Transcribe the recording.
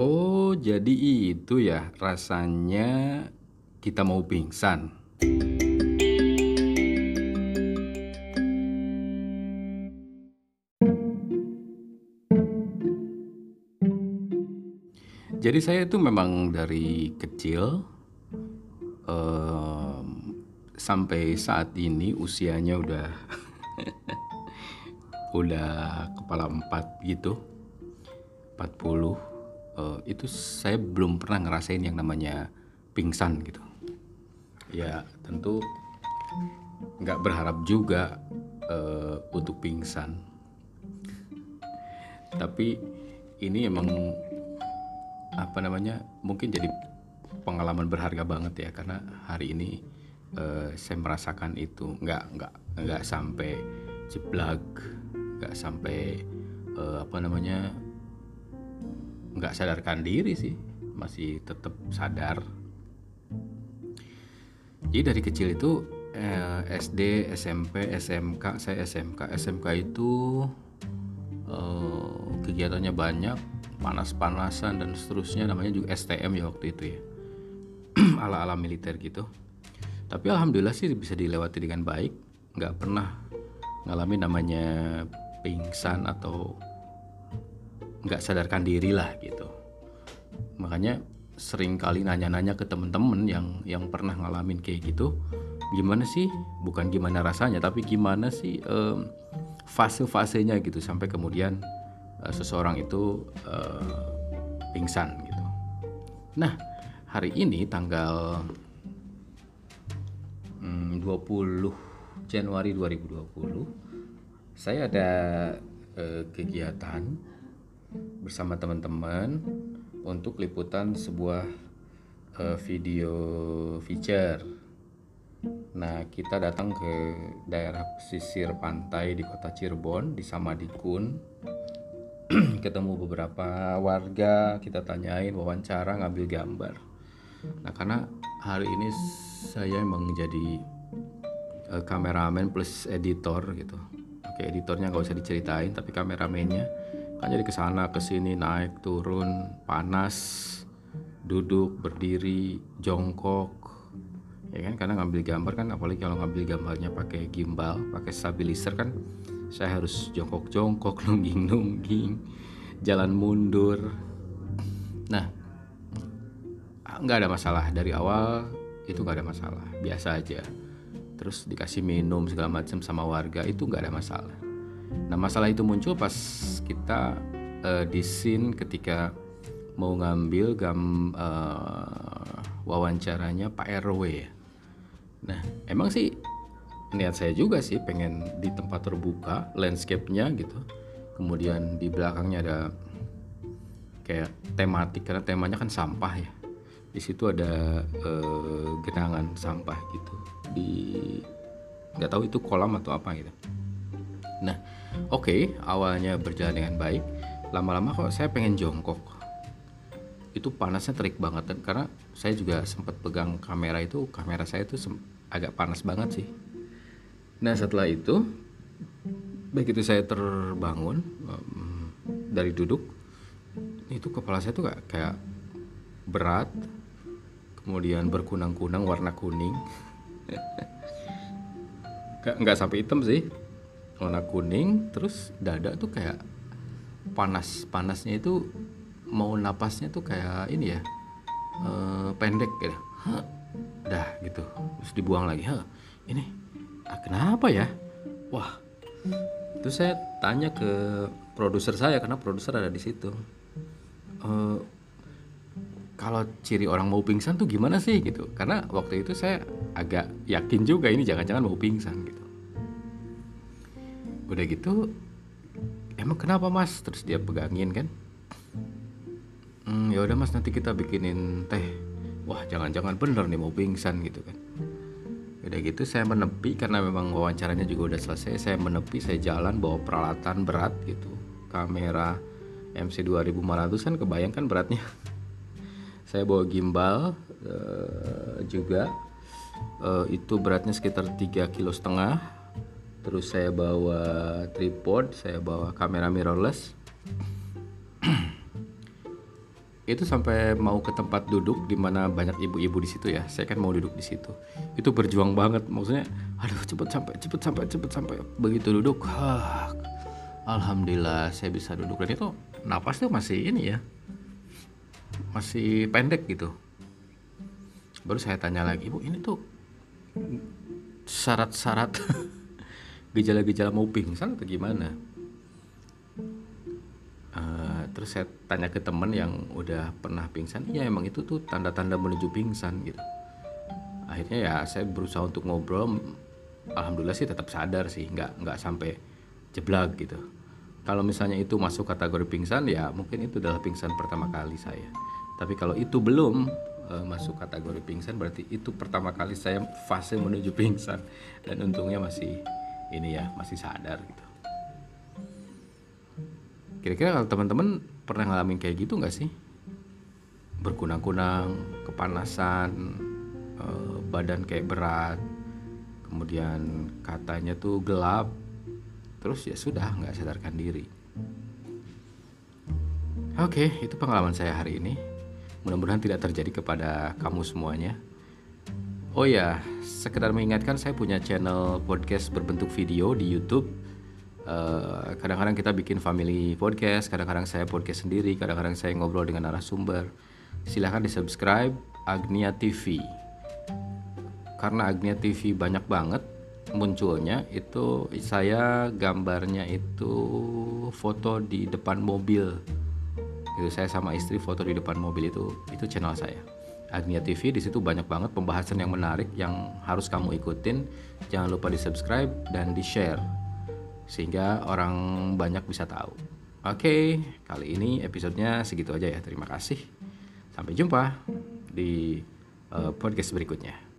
Oh, jadi itu ya rasanya kita mau pingsan. Jadi saya itu memang dari kecil em, sampai saat ini usianya udah udah kepala empat gitu, 40. Eh, itu saya belum pernah ngerasain yang namanya pingsan gitu. Ya tentu nggak berharap juga eh, untuk pingsan. Tapi ini emang apa namanya mungkin jadi pengalaman berharga banget ya karena hari ini eh, saya merasakan itu nggak nggak nggak sampai jeblak nggak sampai eh, apa namanya nggak sadarkan diri sih. Masih tetap sadar. Jadi dari kecil itu eh, SD SMP SMK saya SMK SMK itu eh, kegiatannya banyak panas-panasan dan seterusnya. Namanya juga STM ya waktu itu ya. Ala-ala militer gitu. Tapi alhamdulillah sih bisa dilewati dengan baik. Nggak pernah ngalamin namanya pingsan atau nggak sadarkan diri lah gitu. Makanya sering kali nanya-nanya ke temen-temen yang yang pernah ngalamin kayak gitu gimana sih? Bukan gimana rasanya tapi gimana sih em, fase-fasenya gitu sampai kemudian eh, seseorang itu eh, pingsan gitu. Nah hari ini tanggal mm, 20 Januari 2020 saya ada eh, kegiatan bersama teman-teman untuk liputan sebuah eh, video feature. Nah, kita datang ke daerah pesisir pantai di kota Cirebon, di Samadikun. Ketemu beberapa warga, kita tanyain, wawancara, ngambil gambar. Nah, karena hari ini saya emang jadi eh, kameramen plus editor gitu. Oke, editornya nggak usah diceritain, tapi kameramennya kan jadi ke sana ke sini naik turun panas duduk berdiri jongkok. Ya kan karena ngambil gambar kan apalagi kalau ngambil gambarnya pakai gimbal pakai stabilizer kan saya harus jongkok-jongkok nungging-nungging jalan mundur. Nah nggak ada masalah. Dari awal itu nggak ada masalah. Biasa aja. Terus dikasih minum segala macam sama warga itu nggak ada masalah nah masalah itu muncul pas kita eh, di scene ketika mau ngambil gam eh, wawancaranya Pak RW nah emang sih niat saya juga sih pengen di tempat terbuka landscape-nya gitu. Kemudian di belakangnya ada kayak tematik karena temanya kan sampah ya. Di situ ada eh, genangan sampah gitu. Di nggak tahu itu kolam atau apa gitu nah oke awalnya berjalan dengan baik. Lama-lama kok saya pengen jongkok. Itu panasnya terik banget dan karena saya juga sempat pegang kamera itu kamera saya itu agak panas banget sih. Nah setelah itu begitu saya terbangun em, dari duduk itu kepala saya tuh kayak, berat kemudian berkunang-kunang warna kuning. Nggak sampai hitam sih warna kuning terus dada tuh kayak panas. Panasnya itu mau napasnya tuh kayak ini ya eh, pendek Hah, dah gitu. Terus dibuang lagi. Hah, ini ah, kenapa ya? Wah. Terus saya tanya ke produser saya karena produser ada di situ. Eh, kalau ciri orang mau pingsan tuh gimana sih gitu. Karena waktu itu saya agak yakin juga ini jangan-jangan mau pingsan gitu udah gitu emang kenapa mas? Terus dia pegangin kan? Hmm, ya udah mas nanti kita bikinin teh. Wah jangan-jangan bener nih mau pingsan gitu kan? Udah gitu saya menepi karena memang wawancaranya juga udah selesai. Saya menepi saya jalan bawa peralatan berat gitu. Kamera MC 2500 kan kebayangkan beratnya? Saya bawa gimbal eh, juga Eh, itu beratnya sekitar 3 kilo setengah terus saya bawa tripod saya bawa kamera mirrorless. Itu sampai mau ke tempat duduk di mana banyak ibu-ibu di situ ya. Saya kan mau duduk di situ. Itu berjuang banget maksudnya aduh cepet sampai cepet sampai cepet sampai. Begitu duduk hah, alhamdulillah saya bisa duduk. Dan itu napasnya masih ini ya. Masih pendek gitu. Baru saya tanya lagi ibu ini tuh syarat-syarat gejala-gejala mau pingsan atau gimana. Uh, terus saya tanya ke teman yang udah pernah pingsan iya emang itu tuh tanda-tanda menuju pingsan gitu. Akhirnya ya saya berusaha untuk ngobrol alhamdulillah sih tetap sadar sih nggak nggak sampai jeblak gitu. Kalau misalnya itu masuk kategori pingsan ya mungkin itu adalah pingsan pertama kali saya. Tapi kalau itu belum uh, masuk kategori pingsan berarti itu pertama kali saya fase menuju pingsan. Dan untungnya masih ini ya masih sadar gitu. Kira-kira kalau teman-teman pernah ngalamin kayak gitu nggak sih? Berkunang-kunang kepanasan eh, badan kayak berat kemudian katanya tuh gelap terus ya sudah nggak sadarkan diri. Oke itu pengalaman saya hari ini. Mudah-mudahan tidak terjadi kepada kamu semuanya Oh ya, sekedar mengingatkan saya punya channel podcast berbentuk video di YouTube. kadang kadang-kadang kita bikin family podcast, kadang-kadang saya podcast sendiri, kadang-kadang saya ngobrol dengan narasumber. Silahkan di subscribe Agnia TV. Karena Agnia TV banyak banget munculnya itu saya gambarnya itu foto di depan mobil. Itu saya sama istri foto di depan mobil itu itu channel saya. Agnia TV di situ banyak banget pembahasan yang menarik yang harus kamu ikutin. Jangan lupa di subscribe dan di share sehingga orang banyak bisa tahu. Oke, kali ini episodenya segitu aja ya. Terima kasih. Sampai jumpa di uh, podcast berikutnya.